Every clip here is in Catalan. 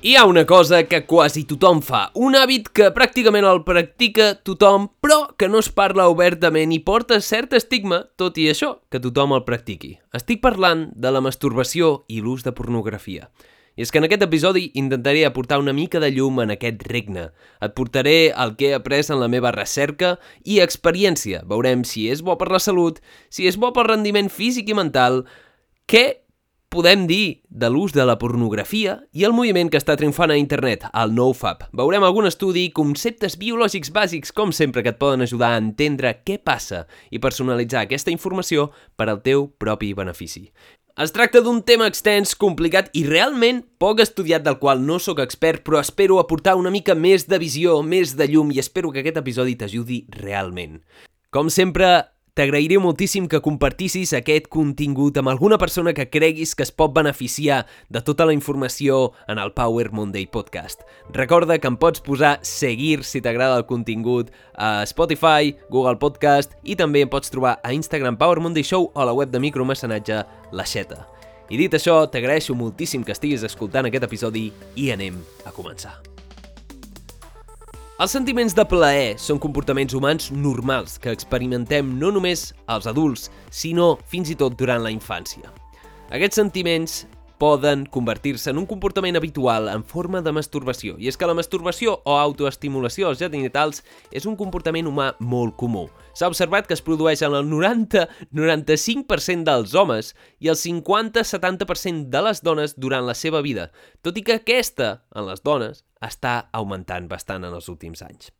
Hi ha una cosa que quasi tothom fa, un hàbit que pràcticament el practica tothom, però que no es parla obertament i porta cert estigma, tot i això, que tothom el practiqui. Estic parlant de la masturbació i l'ús de pornografia. I és que en aquest episodi intentaré aportar una mica de llum en aquest regne. Et portaré el que he après en la meva recerca i experiència. Veurem si és bo per la salut, si és bo pel rendiment físic i mental, què podem dir de l'ús de la pornografia i el moviment que està triomfant a internet, el NoFap. Veurem algun estudi i conceptes biològics bàsics, com sempre, que et poden ajudar a entendre què passa i personalitzar aquesta informació per al teu propi benefici. Es tracta d'un tema extens, complicat i realment poc estudiat del qual no sóc expert, però espero aportar una mica més de visió, més de llum i espero que aquest episodi t'ajudi realment. Com sempre, t'agrairé moltíssim que compartissis aquest contingut amb alguna persona que creguis que es pot beneficiar de tota la informació en el Power Monday Podcast. Recorda que em pots posar seguir si t'agrada el contingut a Spotify, Google Podcast i també em pots trobar a Instagram Power Monday Show o a la web de micromecenatge La Xeta. I dit això, t'agraeixo moltíssim que estiguis escoltant aquest episodi i anem a començar. Els sentiments de plaer són comportaments humans normals que experimentem no només els adults, sinó fins i tot durant la infància. Aquests sentiments poden convertir-se en un comportament habitual en forma de masturbació. I és que la masturbació o autoestimulació als genitals és un comportament humà molt comú. S'ha observat que es produeix en el 90-95% dels homes i el 50-70% de les dones durant la seva vida, tot i que aquesta, en les dones, està augmentant bastant en els últims anys.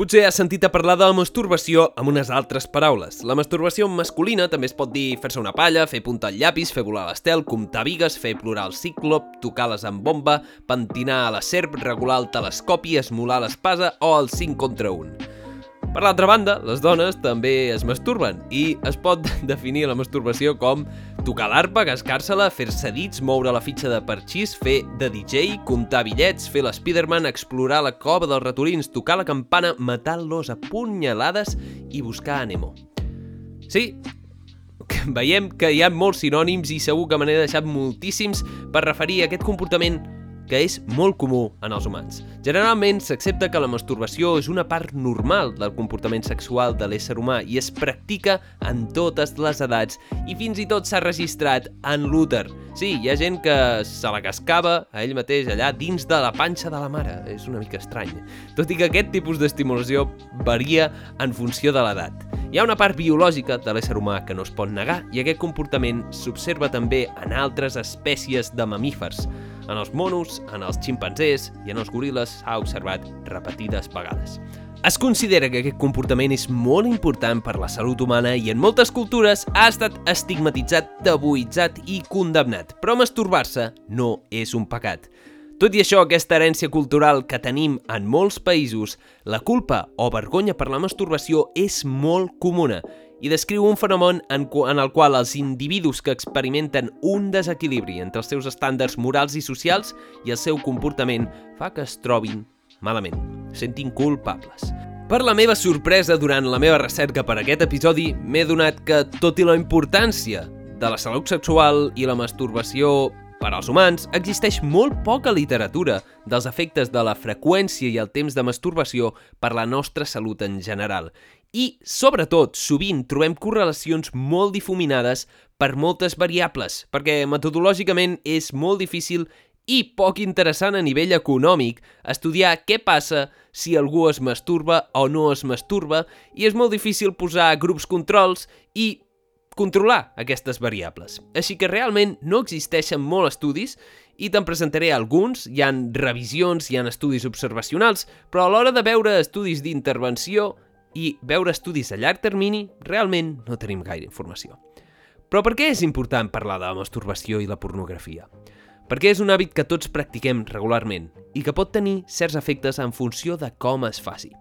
Potser has sentit a parlar de la masturbació amb unes altres paraules. La masturbació masculina també es pot dir fer-se una palla, fer punta al llapis, fer volar l'estel, comptar vigues, fer plorar el cíclop, tocar les amb bomba, pentinar a la serp, regular el telescopi, esmolar l'espasa o el 5 contra 1. Per l'altra banda, les dones també es masturben i es pot definir la masturbació com tocar l'arpa, cascar-se-la, fer-se dits, moure la fitxa de parxís, fer de DJ, comptar bitllets, fer l'Spiderman, explorar la cova dels ratolins, tocar la campana, matar-los a punyalades i buscar a Nemo. Sí, veiem que hi ha molts sinònims i segur que me n'he deixat moltíssims per referir a aquest comportament que és molt comú en els humans. Generalment s'accepta que la masturbació és una part normal del comportament sexual de l'ésser humà i es practica en totes les edats i fins i tot s'ha registrat en l'úter. Sí, hi ha gent que se la cascava a ell mateix allà dins de la panxa de la mare. És una mica estrany. Tot i que aquest tipus d'estimulació varia en funció de l'edat. Hi ha una part biològica de l'ésser humà que no es pot negar i aquest comportament s'observa també en altres espècies de mamífers. En els monos, en els ximpanzés i en els goril·les s'ha observat repetides vegades. Es considera que aquest comportament és molt important per la salut humana i en moltes cultures ha estat estigmatitzat, tabuïtzat i condemnat, però masturbar-se no és un pecat. Tot i això, aquesta herència cultural que tenim en molts països, la culpa o vergonya per la masturbació és molt comuna i descriu un fenomen en, en el qual els individus que experimenten un desequilibri entre els seus estàndards morals i socials i el seu comportament fa que es trobin malament, sentin culpables. Per la meva sorpresa durant la meva recerca per aquest episodi, m'he donat que, tot i la importància de la salut sexual i la masturbació per als humans, existeix molt poca literatura dels efectes de la freqüència i el temps de masturbació per la nostra salut en general. I, sobretot, sovint trobem correlacions molt difuminades per moltes variables, perquè metodològicament és molt difícil i poc interessant a nivell econòmic estudiar què passa si algú es masturba o no es masturba i és molt difícil posar grups controls i controlar aquestes variables. Així que realment no existeixen molt estudis i te'n presentaré alguns, hi han revisions, hi han estudis observacionals, però a l'hora de veure estudis d'intervenció i veure estudis a llarg termini, realment no tenim gaire informació. Però per què és important parlar de la masturbació i la pornografia? Perquè és un hàbit que tots practiquem regularment i que pot tenir certs efectes en funció de com es faci.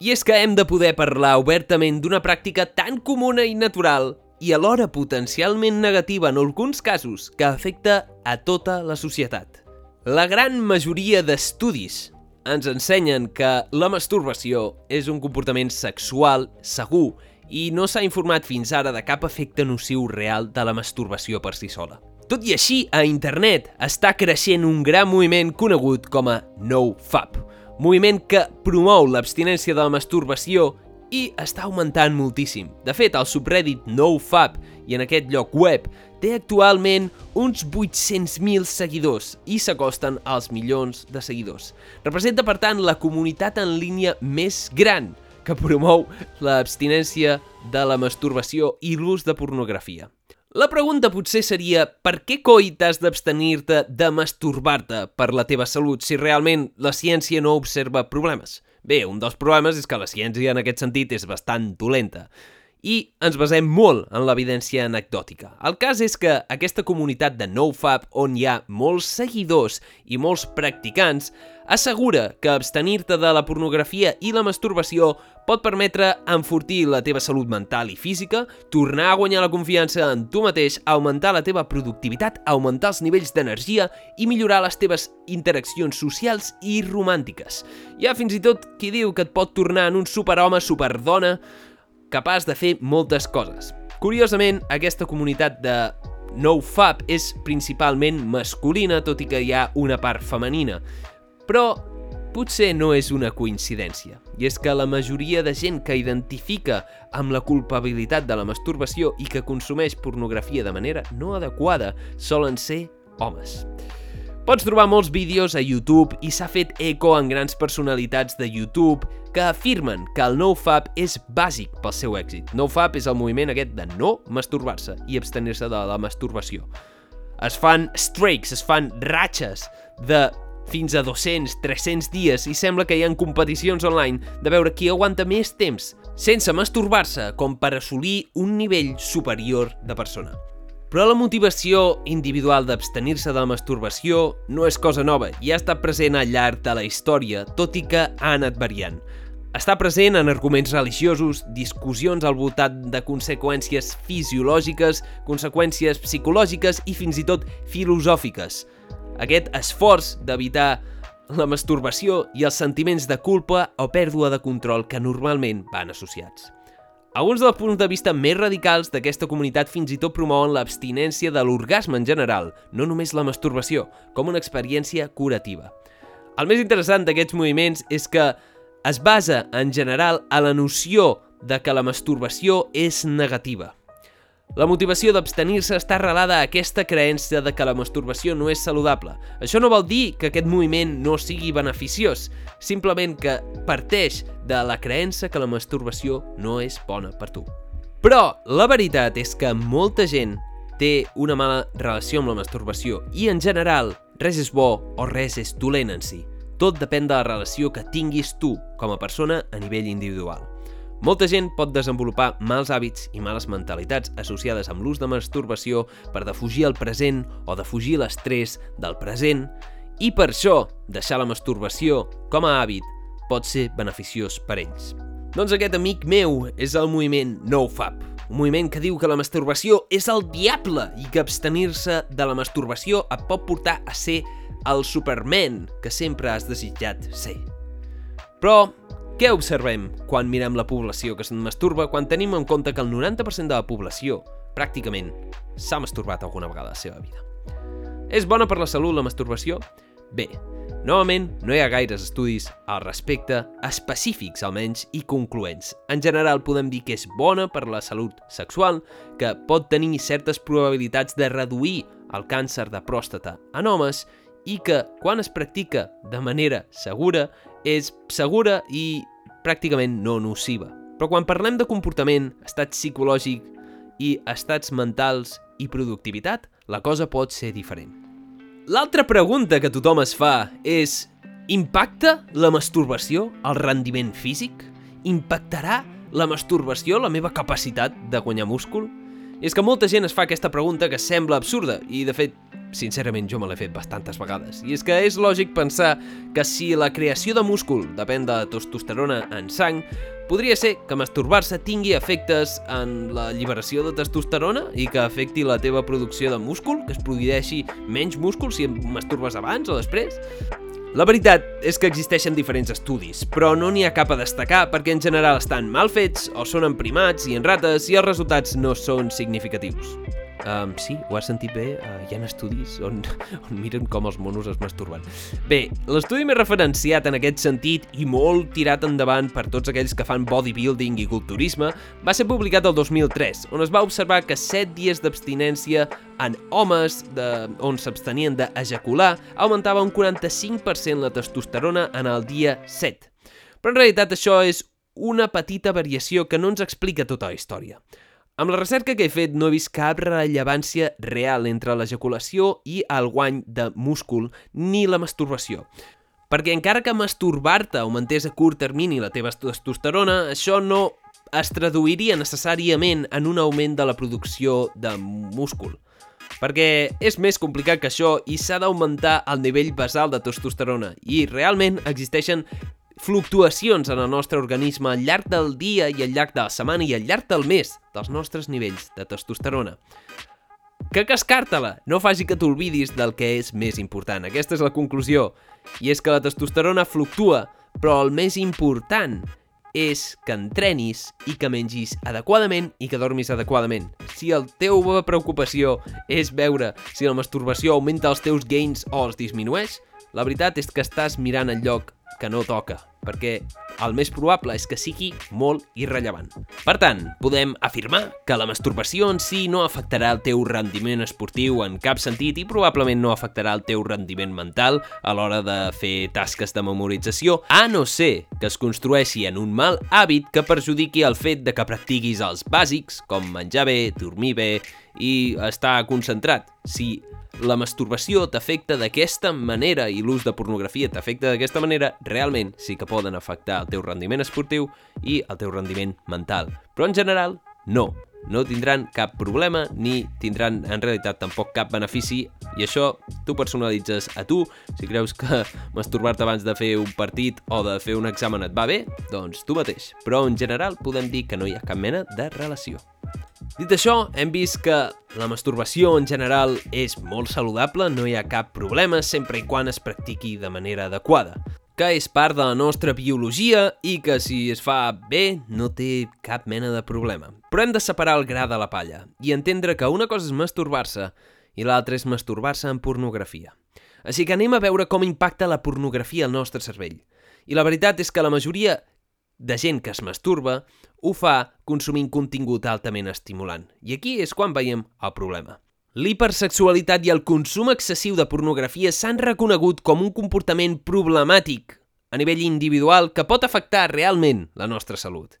I és que hem de poder parlar obertament d'una pràctica tan comuna i natural i alhora potencialment negativa en alguns casos que afecta a tota la societat. La gran majoria d'estudis ens ensenyen que la masturbació és un comportament sexual segur i no s'ha informat fins ara de cap efecte nociu real de la masturbació per si sola. Tot i així, a internet està creixent un gran moviment conegut com a NoFap, moviment que promou l'abstinència de la masturbació i està augmentant moltíssim. De fet, el subreddit NoFap i en aquest lloc web té actualment uns 800.000 seguidors i s'acosten als milions de seguidors. Representa, per tant, la comunitat en línia més gran que promou l'abstinència de la masturbació i l'ús de pornografia. La pregunta potser seria per què coi t'has d'abstenir-te de masturbar-te per la teva salut si realment la ciència no observa problemes? Bé, un dels problemes és que la ciència en aquest sentit és bastant dolenta i ens basem molt en l'evidència anecdòtica. El cas és que aquesta comunitat de NoFap, on hi ha molts seguidors i molts practicants, assegura que abstenir-te de la pornografia i la masturbació pot permetre enfortir la teva salut mental i física, tornar a guanyar la confiança en tu mateix, augmentar la teva productivitat, augmentar els nivells d'energia i millorar les teves interaccions socials i romàntiques. Hi ha fins i tot qui diu que et pot tornar en un superhome, superdona, capaç de fer moltes coses. Curiosament, aquesta comunitat de NoFap és principalment masculina, tot i que hi ha una part femenina. Però potser no és una coincidència. I és que la majoria de gent que identifica amb la culpabilitat de la masturbació i que consumeix pornografia de manera no adequada solen ser homes. Pots trobar molts vídeos a YouTube i s'ha fet eco en grans personalitats de YouTube que afirmen que el NoFap és bàsic pel seu èxit. NoFap és el moviment aquest de no masturbar-se i abstenir-se de la masturbació. Es fan streaks, es fan ratxes de fins a 200, 300 dies i sembla que hi ha competicions online de veure qui aguanta més temps sense masturbar-se com per assolir un nivell superior de persona. Però la motivació individual d'abstenir-se de la masturbació no és cosa nova i ha estat present al llarg de la història, tot i que ha anat variant. Està present en arguments religiosos, discussions al voltant de conseqüències fisiològiques, conseqüències psicològiques i fins i tot filosòfiques. Aquest esforç d'evitar la masturbació i els sentiments de culpa o pèrdua de control que normalment van associats. Alguns dels punts de vista més radicals d'aquesta comunitat fins i tot promouen l'abstinència de l'orgasme en general, no només la masturbació, com una experiència curativa. El més interessant d'aquests moviments és que es basa, en general, a la noció de que la masturbació és negativa. La motivació d'abstenir-se està arrelada a aquesta creença de que la masturbació no és saludable. Això no vol dir que aquest moviment no sigui beneficiós, simplement que parteix de la creença que la masturbació no és bona per tu. Però la veritat és que molta gent té una mala relació amb la masturbació i, en general, res és bo o res és dolent en si. Tot depèn de la relació que tinguis tu com a persona a nivell individual. Molta gent pot desenvolupar mals hàbits i males mentalitats associades amb l'ús de masturbació per defugir el present o defugir l'estrès del present i per això deixar la masturbació com a hàbit pot ser beneficiós per ells. Doncs aquest amic meu és el moviment NoFap, un moviment que diu que la masturbació és el diable i que abstenir-se de la masturbació et pot portar a ser el Superman que sempre has desitjat ser. Però què observem quan mirem la població que se'n masturba quan tenim en compte que el 90% de la població, pràcticament, s'ha masturbat alguna vegada a la seva vida? És bona per la salut la masturbació? Bé, novament no hi ha gaires estudis al respecte, específics almenys i concloents. En general podem dir que és bona per la salut sexual, que pot tenir certes probabilitats de reduir el càncer de pròstata en homes i que, quan es practica de manera segura, és segura i pràcticament no nociva. Però quan parlem de comportament, estat psicològic i estats mentals i productivitat, la cosa pot ser diferent. L'altra pregunta que tothom es fa és impacta la masturbació al rendiment físic? Impactarà la masturbació la meva capacitat de guanyar múscul? I és que molta gent es fa aquesta pregunta que sembla absurda i, de fet, sincerament jo me l'he fet bastantes vegades. I és que és lògic pensar que si la creació de múscul depèn de testosterona en sang, podria ser que masturbar-se tingui efectes en la lliberació de testosterona i que afecti la teva producció de múscul, que es produeixi menys múscul si masturbes abans o després. La veritat és que existeixen diferents estudis, però no n'hi ha cap a destacar perquè en general estan mal fets o són en primats i en rates i els resultats no són significatius. Um, sí, ho has sentit bé, uh, hi ha estudis on, on miren com els monos es masturben. Bé, l'estudi més referenciat en aquest sentit i molt tirat endavant per tots aquells que fan bodybuilding i culturisme va ser publicat el 2003, on es va observar que 7 dies d'abstinència en homes de, on s'abstenien d'ejacular augmentava un 45% la testosterona en el dia 7. Però en realitat això és una petita variació que no ens explica tota la història. Amb la recerca que he fet no he vist cap rellevància real entre l'ejaculació i el guany de múscul ni la masturbació. Perquè encara que masturbar-te augmentés a curt termini la teva testosterona, això no es traduiria necessàriament en un augment de la producció de múscul. Perquè és més complicat que això i s'ha d'augmentar el nivell basal de testosterona i realment existeixen fluctuacions en el nostre organisme al llarg del dia i al llarg de la setmana i al llarg del mes dels nostres nivells de testosterona. Que cascar-te-la no faci que t'olvidis del que és més important. Aquesta és la conclusió. I és que la testosterona fluctua, però el més important és que entrenis i que mengis adequadament i que dormis adequadament. Si el teu preocupació és veure si la masturbació augmenta els teus gains o els disminueix, la veritat és que estàs mirant el lloc que no toca, perquè el més probable és que sigui molt irrellevant. Per tant, podem afirmar que la masturbació en si no afectarà el teu rendiment esportiu en cap sentit i probablement no afectarà el teu rendiment mental a l'hora de fer tasques de memorització, a no ser que es construeixi en un mal hàbit que perjudiqui el fet de que practiquis els bàsics, com menjar bé, dormir bé i estar concentrat. Si la masturbació t'afecta d'aquesta manera i l'ús de pornografia t'afecta d'aquesta manera, realment sí que poden afectar el teu rendiment esportiu i el teu rendiment mental. Però en general, no. No tindran cap problema ni tindran en realitat tampoc cap benefici i això tu personalitzes a tu. Si creus que masturbar-te abans de fer un partit o de fer un examen et va bé, doncs tu mateix. Però en general podem dir que no hi ha cap mena de relació. Dit això, hem vist que la masturbació en general és molt saludable, no hi ha cap problema sempre i quan es practiqui de manera adequada que és part de la nostra biologia i que si es fa bé no té cap mena de problema. Però hem de separar el gra de la palla i entendre que una cosa és masturbar-se i l'altra és masturbar-se en pornografia. Així que anem a veure com impacta la pornografia al nostre cervell. I la veritat és que la majoria de gent que es masturba ho fa consumint contingut altament estimulant. I aquí és quan veiem el problema. L'hipersexualitat i el consum excessiu de pornografia s'han reconegut com un comportament problemàtic a nivell individual que pot afectar realment la nostra salut.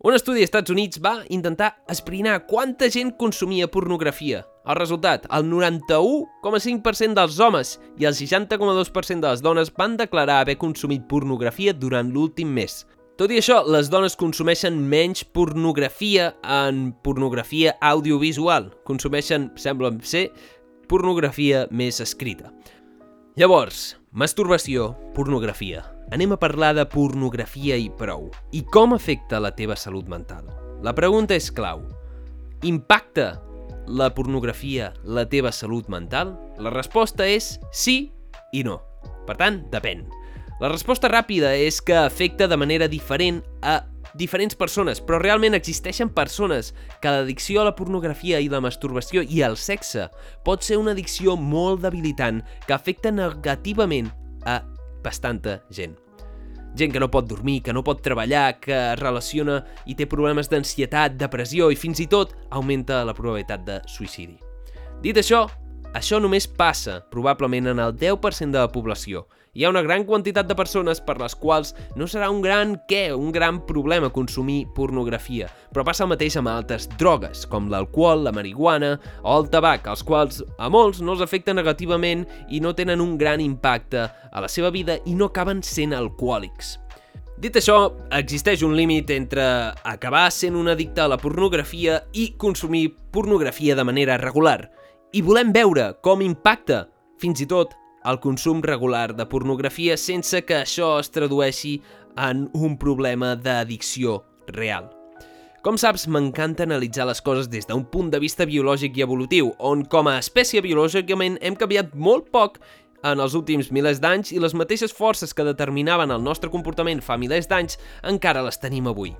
Un estudi als Estats Units va intentar esbrinar quanta gent consumia pornografia. El resultat, el 91,5% dels homes i el 60,2% de les dones van declarar haver consumit pornografia durant l'últim mes. Tot i això, les dones consumeixen menys pornografia en pornografia audiovisual. Consumeixen, sembla ser, pornografia més escrita. Llavors, masturbació, pornografia. Anem a parlar de pornografia i prou. I com afecta la teva salut mental? La pregunta és clau. Impacta la pornografia la teva salut mental? La resposta és sí i no. Per tant, depèn. La resposta ràpida és que afecta de manera diferent a diferents persones, però realment existeixen persones que l'addicció a la pornografia i la masturbació i el sexe pot ser una addicció molt debilitant que afecta negativament a bastanta gent. Gent que no pot dormir, que no pot treballar, que es relaciona i té problemes d'ansietat, depressió i fins i tot augmenta la probabilitat de suïcidi. Dit això, això només passa probablement en el 10% de la població hi ha una gran quantitat de persones per les quals no serà un gran què, un gran problema consumir pornografia, però passa el mateix amb altres drogues, com l'alcohol, la marihuana o el tabac, els quals a molts no els afecta negativament i no tenen un gran impacte a la seva vida i no acaben sent alcohòlics. Dit això, existeix un límit entre acabar sent un addicte a la pornografia i consumir pornografia de manera regular. i volem veure com impacta, fins i tot, el consum regular de pornografia sense que això es tradueixi en un problema d'addicció real. Com saps, m'encanta analitzar les coses des d'un punt de vista biològic i evolutiu, on com a espècie biològicament hem canviat molt poc en els últims milers d'anys i les mateixes forces que determinaven el nostre comportament fa milers d'anys encara les tenim avui.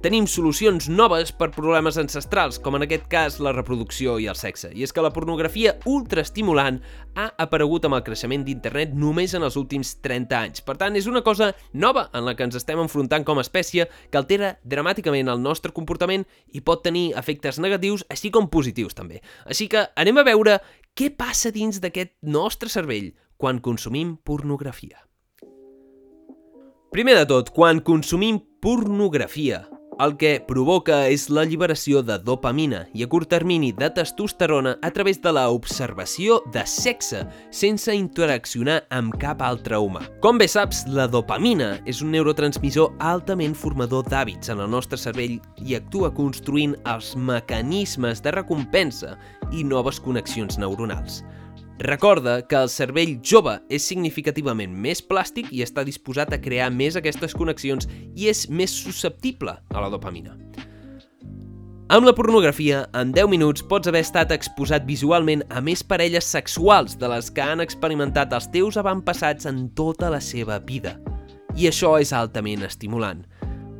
Tenim solucions noves per problemes ancestrals, com en aquest cas la reproducció i el sexe. I és que la pornografia ultraestimulant ha aparegut amb el creixement d'internet només en els últims 30 anys. Per tant, és una cosa nova en la que ens estem enfrontant com a espècie que altera dramàticament el nostre comportament i pot tenir efectes negatius, així com positius també. Així que anem a veure què passa dins d'aquest nostre cervell quan consumim pornografia. Primer de tot, quan consumim pornografia, el que provoca és l'alliberació de dopamina i a curt termini de testosterona a través de la observació de sexe sense interaccionar amb cap altre humà. Com bé saps, la dopamina és un neurotransmissor altament formador d'hàbits en el nostre cervell i actua construint els mecanismes de recompensa i noves connexions neuronals. Recorda que el cervell jove és significativament més plàstic i està disposat a crear més aquestes connexions i és més susceptible a la dopamina. Amb la pornografia, en 10 minuts pots haver estat exposat visualment a més parelles sexuals de les que han experimentat els teus avantpassats en tota la seva vida. I això és altament estimulant.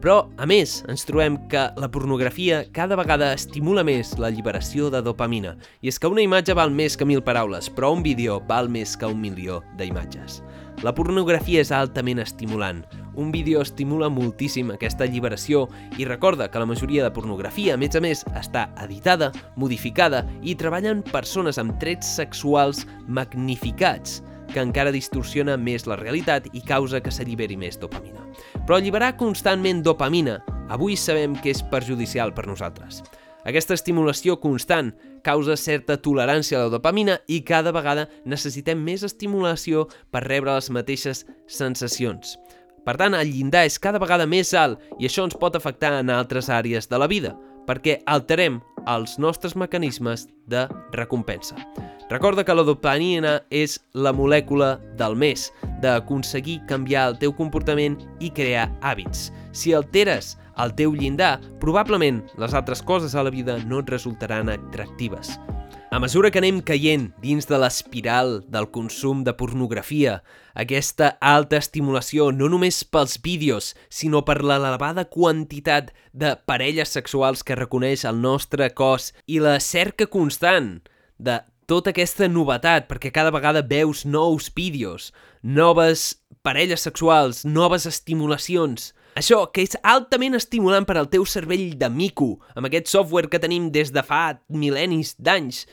Però, a més, ens trobem que la pornografia cada vegada estimula més la lliberació de dopamina. I és que una imatge val més que mil paraules, però un vídeo val més que un milió d'imatges. La pornografia és altament estimulant. Un vídeo estimula moltíssim aquesta alliberació i recorda que la majoria de pornografia, a més a més, està editada, modificada i treballen persones amb trets sexuals magnificats que encara distorsiona més la realitat i causa que s'alliberi més dopamina. Però alliberar constantment dopamina avui sabem que és perjudicial per nosaltres. Aquesta estimulació constant causa certa tolerància a la dopamina i cada vegada necessitem més estimulació per rebre les mateixes sensacions. Per tant, el llindar és cada vegada més alt i això ens pot afectar en altres àrees de la vida, perquè alterem els nostres mecanismes de recompensa. Recorda que la dopamina és la molècula del més, d'aconseguir canviar el teu comportament i crear hàbits. Si alteres el teu llindar, probablement les altres coses a la vida no et resultaran atractives. A mesura que anem caient dins de l'espiral del consum de pornografia, aquesta alta estimulació no només pels vídeos, sinó per l'elevada quantitat de parelles sexuals que reconeix el nostre cos i la cerca constant de tota aquesta novetat, perquè cada vegada veus nous vídeos, noves parelles sexuals, noves estimulacions. Això, que és altament estimulant per al teu cervell de mico, amb aquest software que tenim des de fa mil·lennis d'anys,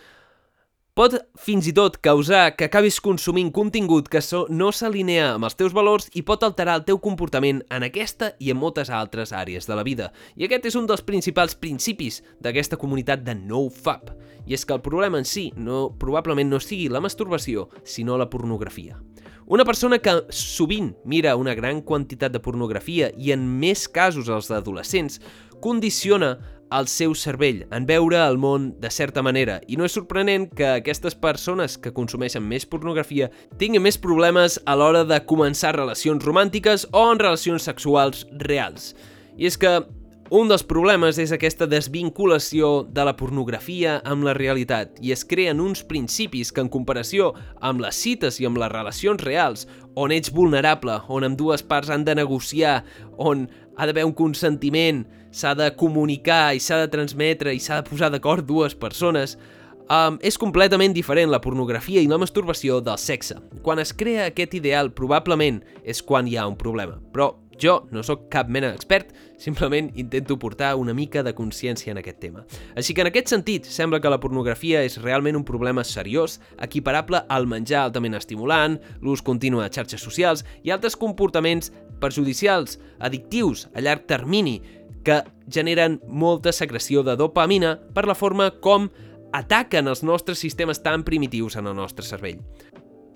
pot fins i tot causar que acabis consumint contingut que no s'alinea amb els teus valors i pot alterar el teu comportament en aquesta i en moltes altres àrees de la vida. I aquest és un dels principals principis d'aquesta comunitat de NoFap. I és que el problema en si no, probablement no sigui la masturbació, sinó la pornografia. Una persona que sovint mira una gran quantitat de pornografia i en més casos els adolescents condiciona el seu cervell, en veure el món de certa manera. I no és sorprenent que aquestes persones que consumeixen més pornografia tinguin més problemes a l'hora de començar relacions romàntiques o en relacions sexuals reals. I és que un dels problemes és aquesta desvinculació de la pornografia amb la realitat i es creen uns principis que en comparació amb les cites i amb les relacions reals, on ets vulnerable, on amb dues parts han de negociar, on ha d'haver un consentiment, s'ha de comunicar i s'ha de transmetre i s'ha de posar d'acord dues persones, um, és completament diferent la pornografia i la masturbació del sexe. Quan es crea aquest ideal, probablement és quan hi ha un problema. Però jo no sóc cap mena d'expert, simplement intento portar una mica de consciència en aquest tema. Així que en aquest sentit, sembla que la pornografia és realment un problema seriós, equiparable al menjar altament estimulant, l'ús continu de xarxes socials i altres comportaments perjudicials, addictius a llarg termini, que generen molta secreció de dopamina per la forma com ataquen els nostres sistemes tan primitius en el nostre cervell.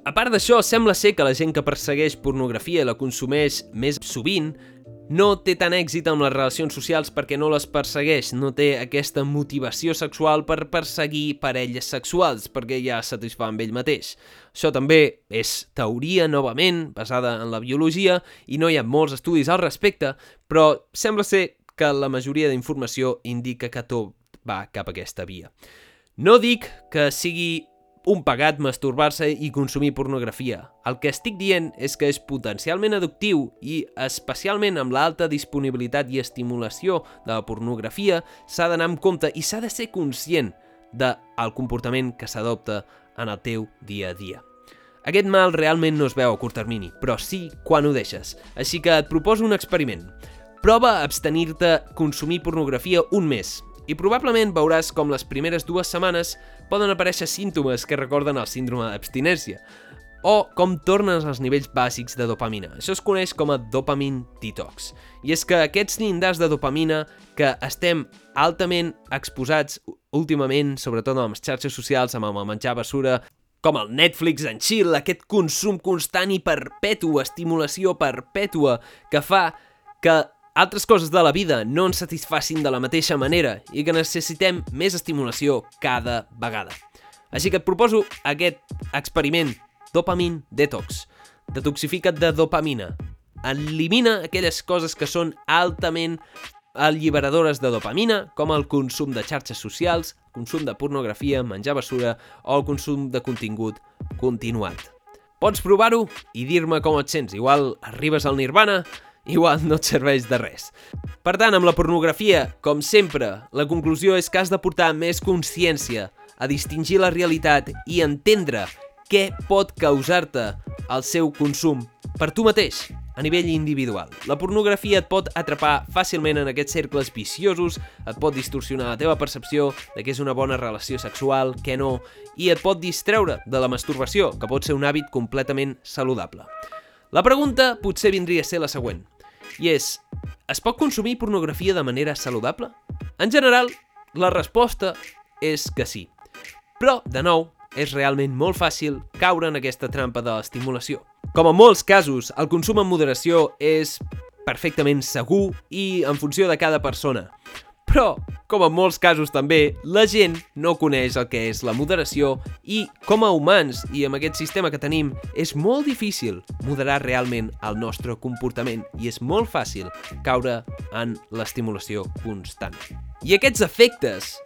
A part d'això, sembla ser que la gent que persegueix pornografia i la consumeix més sovint no té tant èxit amb les relacions socials perquè no les persegueix, no té aquesta motivació sexual per perseguir parelles sexuals, perquè ja satisfà amb ell mateix. Això també és teoria, novament, basada en la biologia, i no hi ha molts estudis al respecte, però sembla ser que la majoria d'informació indica que tot va cap a aquesta via. No dic que sigui un pagat masturbar-se i consumir pornografia. El que estic dient és que és potencialment addictiu i, especialment amb l'alta disponibilitat i estimulació de la pornografia, s'ha d'anar amb compte i s'ha de ser conscient del comportament que s'adopta en el teu dia a dia. Aquest mal realment no es veu a curt termini, però sí quan ho deixes. Així que et proposo un experiment. Prova a abstenir-te consumir pornografia un mes i probablement veuràs com les primeres dues setmanes poden aparèixer símptomes que recorden el síndrome d'abstinència, o com tornen als nivells bàsics de dopamina. Això es coneix com a dopamine detox. I és que aquests llindars de dopamina que estem altament exposats últimament, sobretot amb les xarxes socials, amb el menjar basura, com el Netflix en chill, aquest consum constant i perpètu, estimulació perpètua, que fa que altres coses de la vida no ens satisfacin de la mateixa manera i que necessitem més estimulació cada vegada. Així que et proposo aquest experiment Dopamine Detox. Detoxifica't de dopamina. Elimina aquelles coses que són altament alliberadores de dopamina, com el consum de xarxes socials, consum de pornografia, menjar basura o el consum de contingut continuat. Pots provar-ho i dir-me com et sents. Igual arribes al nirvana igual no et serveix de res. Per tant, amb la pornografia, com sempre, la conclusió és que has de portar més consciència a distingir la realitat i entendre què pot causar-te el seu consum per tu mateix, a nivell individual. La pornografia et pot atrapar fàcilment en aquests cercles viciosos, et pot distorsionar la teva percepció de què és una bona relació sexual, què no, i et pot distreure de la masturbació, que pot ser un hàbit completament saludable. La pregunta potser vindria a ser la següent i és, es pot consumir pornografia de manera saludable? En general, la resposta és que sí. Però, de nou, és realment molt fàcil caure en aquesta trampa de l'estimulació. Com en molts casos, el consum en moderació és perfectament segur i en funció de cada persona. Però, com en molts casos també, la gent no coneix el que és la moderació i, com a humans i amb aquest sistema que tenim, és molt difícil moderar realment el nostre comportament i és molt fàcil caure en l'estimulació constant. I aquests efectes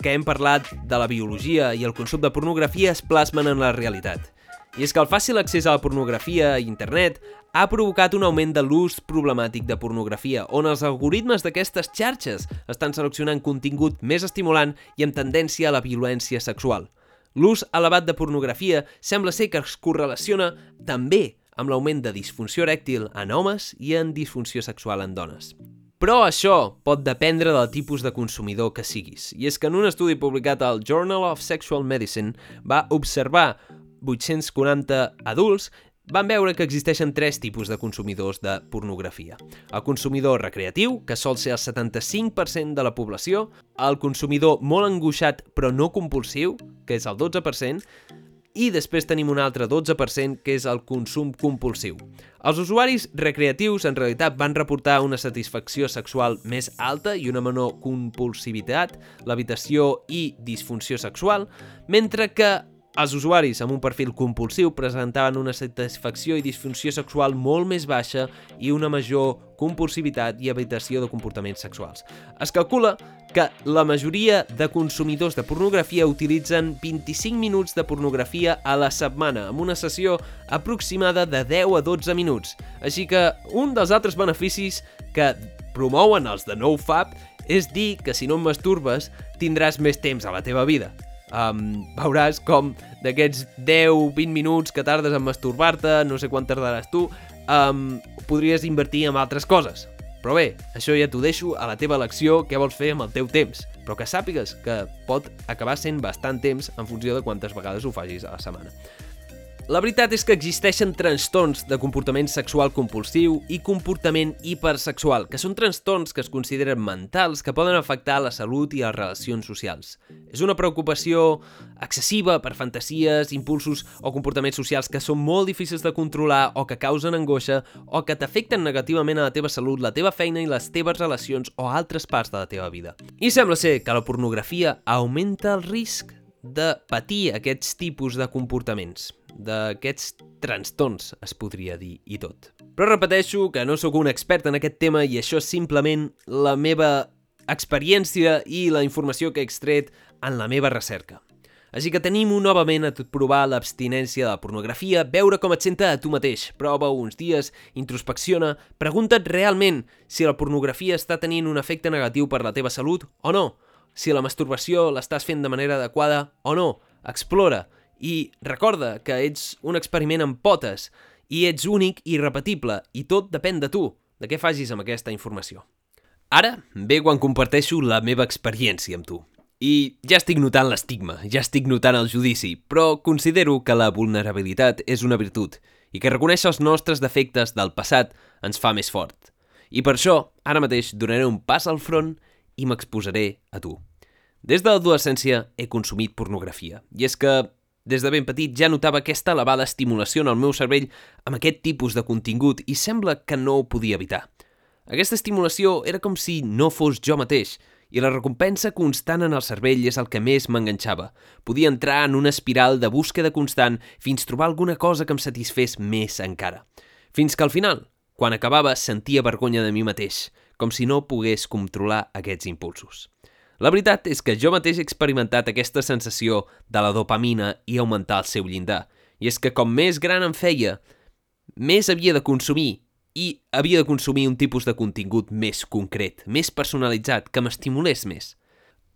que hem parlat de la biologia i el consum de pornografia es plasmen en la realitat. I és que el fàcil accés a la pornografia i internet ha provocat un augment de l'ús problemàtic de pornografia, on els algoritmes d'aquestes xarxes estan seleccionant contingut més estimulant i amb tendència a la violència sexual. L'ús elevat de pornografia sembla ser que es correlaciona també amb l'augment de disfunció erèctil en homes i en disfunció sexual en dones. Però això pot dependre del tipus de consumidor que siguis. I és que en un estudi publicat al Journal of Sexual Medicine va observar 840 adults van veure que existeixen tres tipus de consumidors de pornografia. El consumidor recreatiu, que sol ser el 75% de la població, el consumidor molt angoixat però no compulsiu, que és el 12%, i després tenim un altre 12% que és el consum compulsiu. Els usuaris recreatius en realitat van reportar una satisfacció sexual més alta i una menor compulsivitat, l'habitació i disfunció sexual, mentre que els usuaris amb un perfil compulsiu presentaven una satisfacció i disfunció sexual molt més baixa i una major compulsivitat i habitació de comportaments sexuals. Es calcula que la majoria de consumidors de pornografia utilitzen 25 minuts de pornografia a la setmana, amb una sessió aproximada de 10 a 12 minuts. Així que un dels altres beneficis que promouen els de NoFap és dir que si no et masturbes tindràs més temps a la teva vida um, veuràs com d'aquests 10-20 minuts que tardes en masturbar-te, no sé quan tardaràs tu, um, podries invertir en altres coses. Però bé, això ja t'ho deixo a la teva elecció què vols fer amb el teu temps, però que sàpigues que pot acabar sent bastant temps en funció de quantes vegades ho facis a la setmana. La veritat és que existeixen trastorns de comportament sexual compulsiu i comportament hipersexual, que són trastorns que es consideren mentals que poden afectar la salut i les relacions socials. És una preocupació excessiva per fantasies, impulsos o comportaments socials que són molt difícils de controlar o que causen angoixa o que t'afecten negativament a la teva salut, la teva feina i les teves relacions o altres parts de la teva vida. I sembla ser que la pornografia augmenta el risc de patir aquests tipus de comportaments d'aquests trastorns, es podria dir, i tot. Però repeteixo que no sóc un expert en aquest tema i això és simplement la meva experiència i la informació que he extret en la meva recerca. Així que tenim novament a provar l'abstinència de la pornografia, veure com et senta a tu mateix. Prova uns dies, introspecciona, pregunta't realment si la pornografia està tenint un efecte negatiu per la teva salut o no, si la masturbació l'estàs fent de manera adequada o no. Explora, i recorda que ets un experiment amb potes i ets únic i repetible i tot depèn de tu, de què facis amb aquesta informació. Ara ve quan comparteixo la meva experiència amb tu. I ja estic notant l'estigma, ja estic notant el judici, però considero que la vulnerabilitat és una virtut i que reconèixer els nostres defectes del passat ens fa més fort. I per això, ara mateix, donaré un pas al front i m'exposaré a tu. Des de l'adolescència he consumit pornografia, i és que des de ben petit ja notava aquesta elevada estimulació en el meu cervell amb aquest tipus de contingut i sembla que no ho podia evitar. Aquesta estimulació era com si no fos jo mateix, i la recompensa constant en el cervell és el que més m'enganxava. Podia entrar en una espiral de búsqueda constant fins trobar alguna cosa que em satisfés més encara. Fins que al final, quan acabava, sentia vergonya de mi mateix, com si no pogués controlar aquests impulsos. La veritat és que jo mateix he experimentat aquesta sensació de la dopamina i augmentar el seu llindar. I és que com més gran em feia, més havia de consumir i havia de consumir un tipus de contingut més concret, més personalitzat, que m'estimulés més.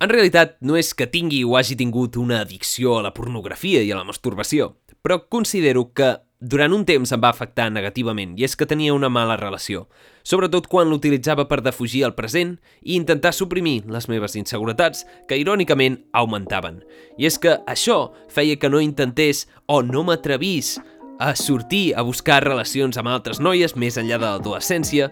En realitat, no és que tingui o hagi tingut una addicció a la pornografia i a la masturbació, però considero que durant un temps em va afectar negativament i és que tenia una mala relació, sobretot quan l'utilitzava per defugir el present i intentar suprimir les meves inseguretats, que irònicament augmentaven. I és que això feia que no intentés o no m'atrevís a sortir a buscar relacions amb altres noies més enllà de l'adolescència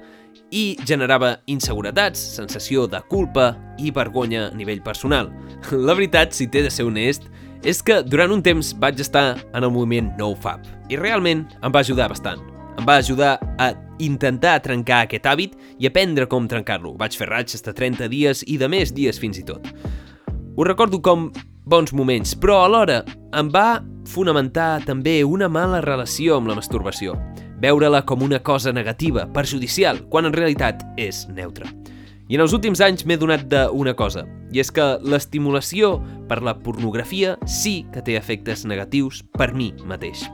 i generava inseguretats, sensació de culpa i vergonya a nivell personal. La veritat, si t'he de ser honest, és que durant un temps vaig estar en el moviment NoFap i realment em va ajudar bastant. Em va ajudar a intentar trencar aquest hàbit i aprendre com trencar-lo. Vaig fer raig de 30 dies i de més dies fins i tot. Ho recordo com bons moments, però alhora em va fonamentar també una mala relació amb la masturbació. Veure-la com una cosa negativa, perjudicial, quan en realitat és neutra. I en els últims anys m'he donat d'una cosa, i és que l'estimulació per la pornografia sí que té efectes negatius per mi mateix.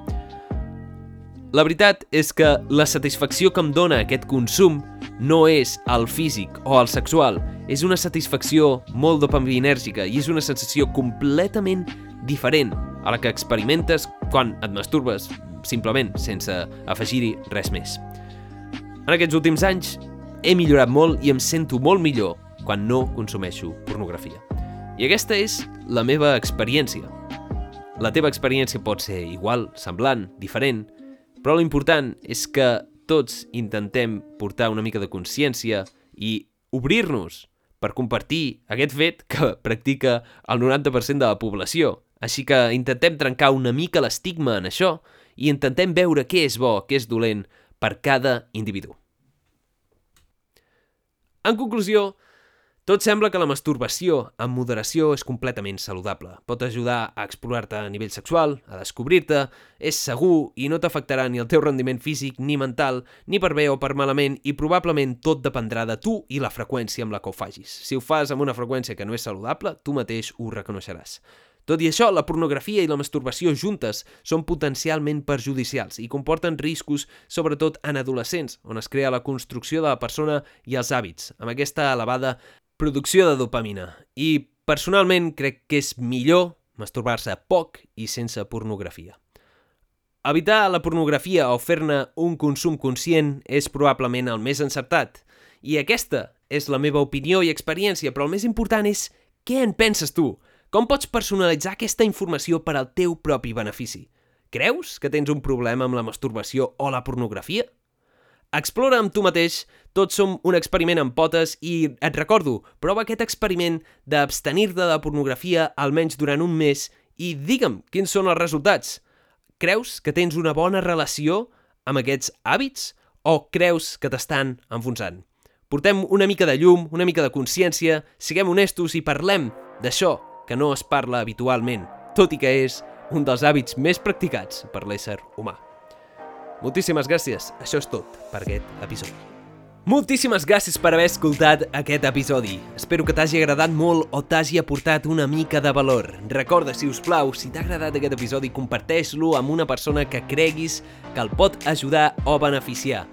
La veritat és que la satisfacció que em dona aquest consum no és el físic o el sexual, és una satisfacció molt dopaminèrgica i és una sensació completament diferent a la que experimentes quan et masturbes simplement sense afegir-hi res més. En aquests últims anys he millorat molt i em sento molt millor quan no consumeixo pornografia. I aquesta és la meva experiència. La teva experiència pot ser igual, semblant, diferent, però l'important és que tots intentem portar una mica de consciència i obrir-nos per compartir aquest fet que practica el 90% de la població. Així que intentem trencar una mica l'estigma en això i intentem veure què és bo, què és dolent per cada individu. En conclusió, tot sembla que la masturbació amb moderació és completament saludable. Pot ajudar a explorar-te a nivell sexual, a descobrir-te, és segur i no t'afectarà ni el teu rendiment físic ni mental, ni per bé o per malament, i probablement tot dependrà de tu i la freqüència amb la que ho facis. Si ho fas amb una freqüència que no és saludable, tu mateix ho reconeixeràs. Tot i això, la pornografia i la masturbació juntes són potencialment perjudicials i comporten riscos, sobretot en adolescents, on es crea la construcció de la persona i els hàbits, amb aquesta elevada producció de dopamina. I, personalment, crec que és millor masturbar-se poc i sense pornografia. Evitar la pornografia o fer-ne un consum conscient és probablement el més encertat. I aquesta és la meva opinió i experiència, però el més important és què en penses tu? Com pots personalitzar aquesta informació per al teu propi benefici? Creus que tens un problema amb la masturbació o la pornografia? Explora amb tu mateix, tots som un experiment amb potes i et recordo, prova aquest experiment d'abstenir-te de pornografia almenys durant un mes i digue'm quins són els resultats. Creus que tens una bona relació amb aquests hàbits o creus que t'estan enfonsant? Portem una mica de llum, una mica de consciència, siguem honestos i parlem d'això que no es parla habitualment, tot i que és un dels hàbits més practicats per l'ésser humà. Moltíssimes gràcies, això és tot per aquest episodi. Moltíssimes gràcies per haver escoltat aquest episodi. Espero que t'hagi agradat molt o t'hagi aportat una mica de valor. Recorda, si us plau, si t'ha agradat aquest episodi, comparteix-lo amb una persona que creguis que el pot ajudar o beneficiar.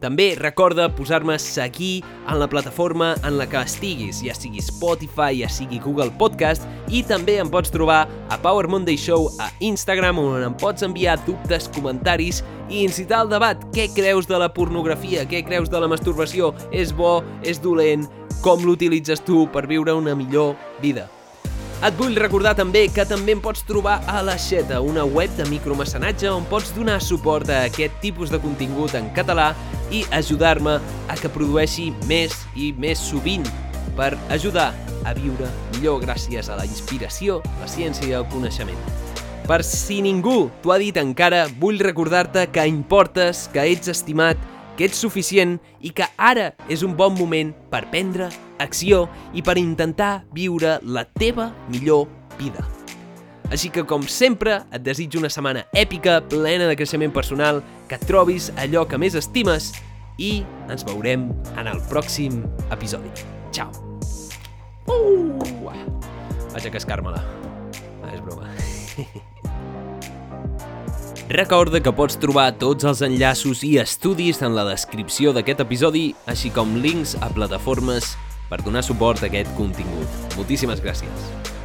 També recorda posar-me seguir en la plataforma en la que estiguis, ja sigui Spotify, ja sigui Google Podcast, i també em pots trobar a Power Monday Show a Instagram, on em pots enviar dubtes, comentaris i incitar al debat. Què creus de la pornografia? Què creus de la masturbació? És bo? És dolent? Com l'utilitzes tu per viure una millor vida? Et vull recordar també que també em pots trobar a La Xeta, una web de micromecenatge on pots donar suport a aquest tipus de contingut en català i ajudar-me a que produeixi més i més sovint per ajudar a viure millor gràcies a la inspiració, la ciència i el coneixement. Per si ningú t'ho ha dit encara, vull recordar-te que importes, que ets estimat, que ets suficient i que ara és un bon moment per prendre acció i per intentar viure la teva millor vida. Així que, com sempre, et desitjo una setmana èpica, plena de creixement personal, que trobis allò que més estimes i ens veurem en el pròxim episodi. Ciao! Uh! Vaig a cascar-me-la. Ah, és broma. Recorda que pots trobar tots els enllaços i estudis en la descripció d'aquest episodi, així com links a plataformes per donar suport a aquest contingut. Moltíssimes gràcies.